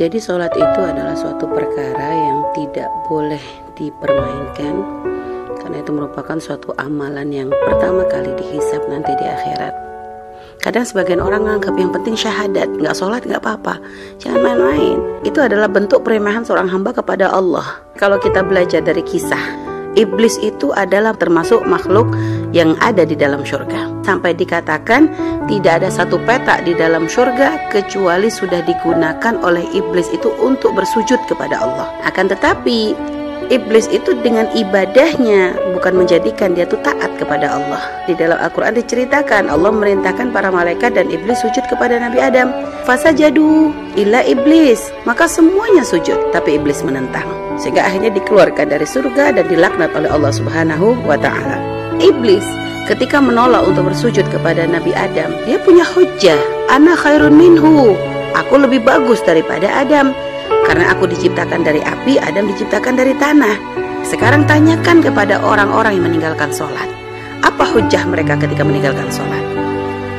Jadi sholat itu adalah suatu perkara yang tidak boleh dipermainkan karena itu merupakan suatu amalan yang pertama kali dihisap nanti di akhirat. Kadang sebagian orang menganggap yang penting syahadat, nggak sholat nggak apa-apa, jangan main-main. Itu adalah bentuk peremehan seorang hamba kepada Allah. Kalau kita belajar dari kisah, iblis itu adalah termasuk makhluk yang ada di dalam surga. Sampai dikatakan tidak ada satu petak di dalam surga kecuali sudah digunakan oleh iblis itu untuk bersujud kepada Allah. Akan tetapi iblis itu dengan ibadahnya bukan menjadikan dia tuh taat kepada Allah. Di dalam Al-Qur'an diceritakan Allah merintahkan para malaikat dan iblis sujud kepada Nabi Adam. Fasajadu illa iblis. Maka semuanya sujud, tapi iblis menentang. Sehingga akhirnya dikeluarkan dari surga dan dilaknat oleh Allah Subhanahu wa taala. Iblis ketika menolak untuk bersujud kepada Nabi Adam, dia punya hujah. Ana khairun minhu. Aku lebih bagus daripada Adam karena aku diciptakan dari api, Adam diciptakan dari tanah. Sekarang tanyakan kepada orang-orang yang meninggalkan sholat. Apa hujah mereka ketika meninggalkan sholat?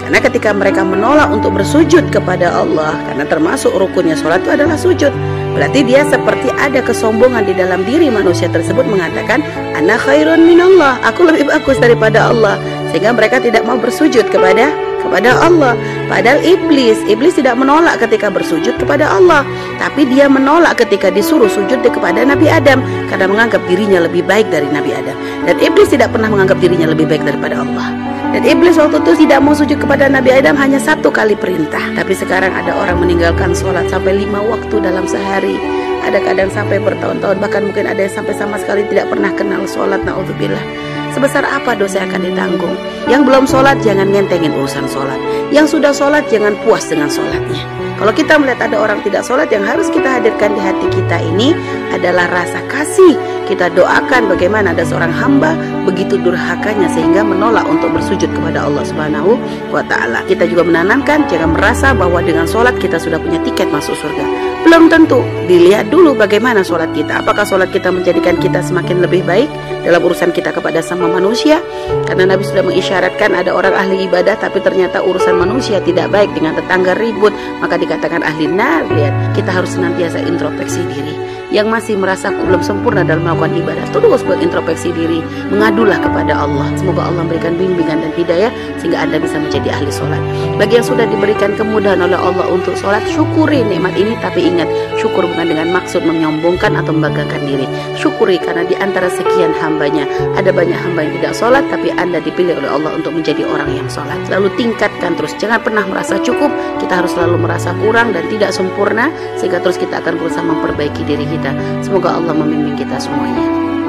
Karena ketika mereka menolak untuk bersujud kepada Allah, karena termasuk rukunnya sholat itu adalah sujud. Berarti dia seperti ada kesombongan di dalam diri manusia tersebut mengatakan, Anak khairun minallah, aku lebih bagus daripada Allah. Sehingga mereka tidak mau bersujud kepada kepada Allah. Padahal iblis, iblis tidak menolak ketika bersujud kepada Allah, tapi dia menolak ketika disuruh sujud kepada Nabi Adam karena menganggap dirinya lebih baik dari Nabi Adam. Dan iblis tidak pernah menganggap dirinya lebih baik daripada Allah. Dan iblis waktu itu tidak mau sujud kepada Nabi Adam hanya satu kali perintah. Tapi sekarang ada orang meninggalkan sholat sampai lima waktu dalam sehari. Ada kadang sampai bertahun-tahun, bahkan mungkin ada yang sampai sama sekali tidak pernah kenal sholat. Na'udzubillah sebesar apa dosa yang akan ditanggung. Yang belum sholat jangan ngentengin urusan sholat. Yang sudah sholat jangan puas dengan sholatnya. Kalau kita melihat ada orang tidak sholat yang harus kita hadirkan di hati kita ini adalah rasa kasih. Kita doakan bagaimana ada seorang hamba begitu durhakanya sehingga menolak untuk bersujud kepada Allah Subhanahu wa taala. Kita juga menanamkan jangan merasa bahwa dengan sholat kita sudah punya tiket masuk surga. Belum tentu. Dilihat dulu bagaimana sholat kita. Apakah sholat kita menjadikan kita semakin lebih baik dalam urusan kita kepada sama manusia? Karena Nabi sudah mengisyaratkan ada orang ahli ibadah tapi ternyata urusan manusia tidak baik dengan tetangga ribut, maka dikatakan ahli nar. Kita harus senantiasa introspeksi diri yang masih merasa belum sempurna dalam melakukan ibadah. Terus buat introspeksi diri mengadulah kepada Allah. Semoga Allah memberikan bimbingan dan hidayah sehingga anda bisa menjadi ahli sholat bagi yang sudah diberikan kemudahan oleh Allah untuk sholat syukuri nikmat ini. Tapi ingat syukur bukan dengan maksud menyombongkan atau membanggakan diri. Syukuri karena di antara sekian hambanya ada banyak hamba yang tidak sholat tapi anda dipilih oleh Allah untuk menjadi orang yang sholat lalu tingkatkan terus. Jangan pernah merasa cukup. Kita harus selalu merasa kurang dan tidak sempurna sehingga terus kita akan berusaha memperbaiki diri kita kita. Semoga Allah membimbing kita semuanya.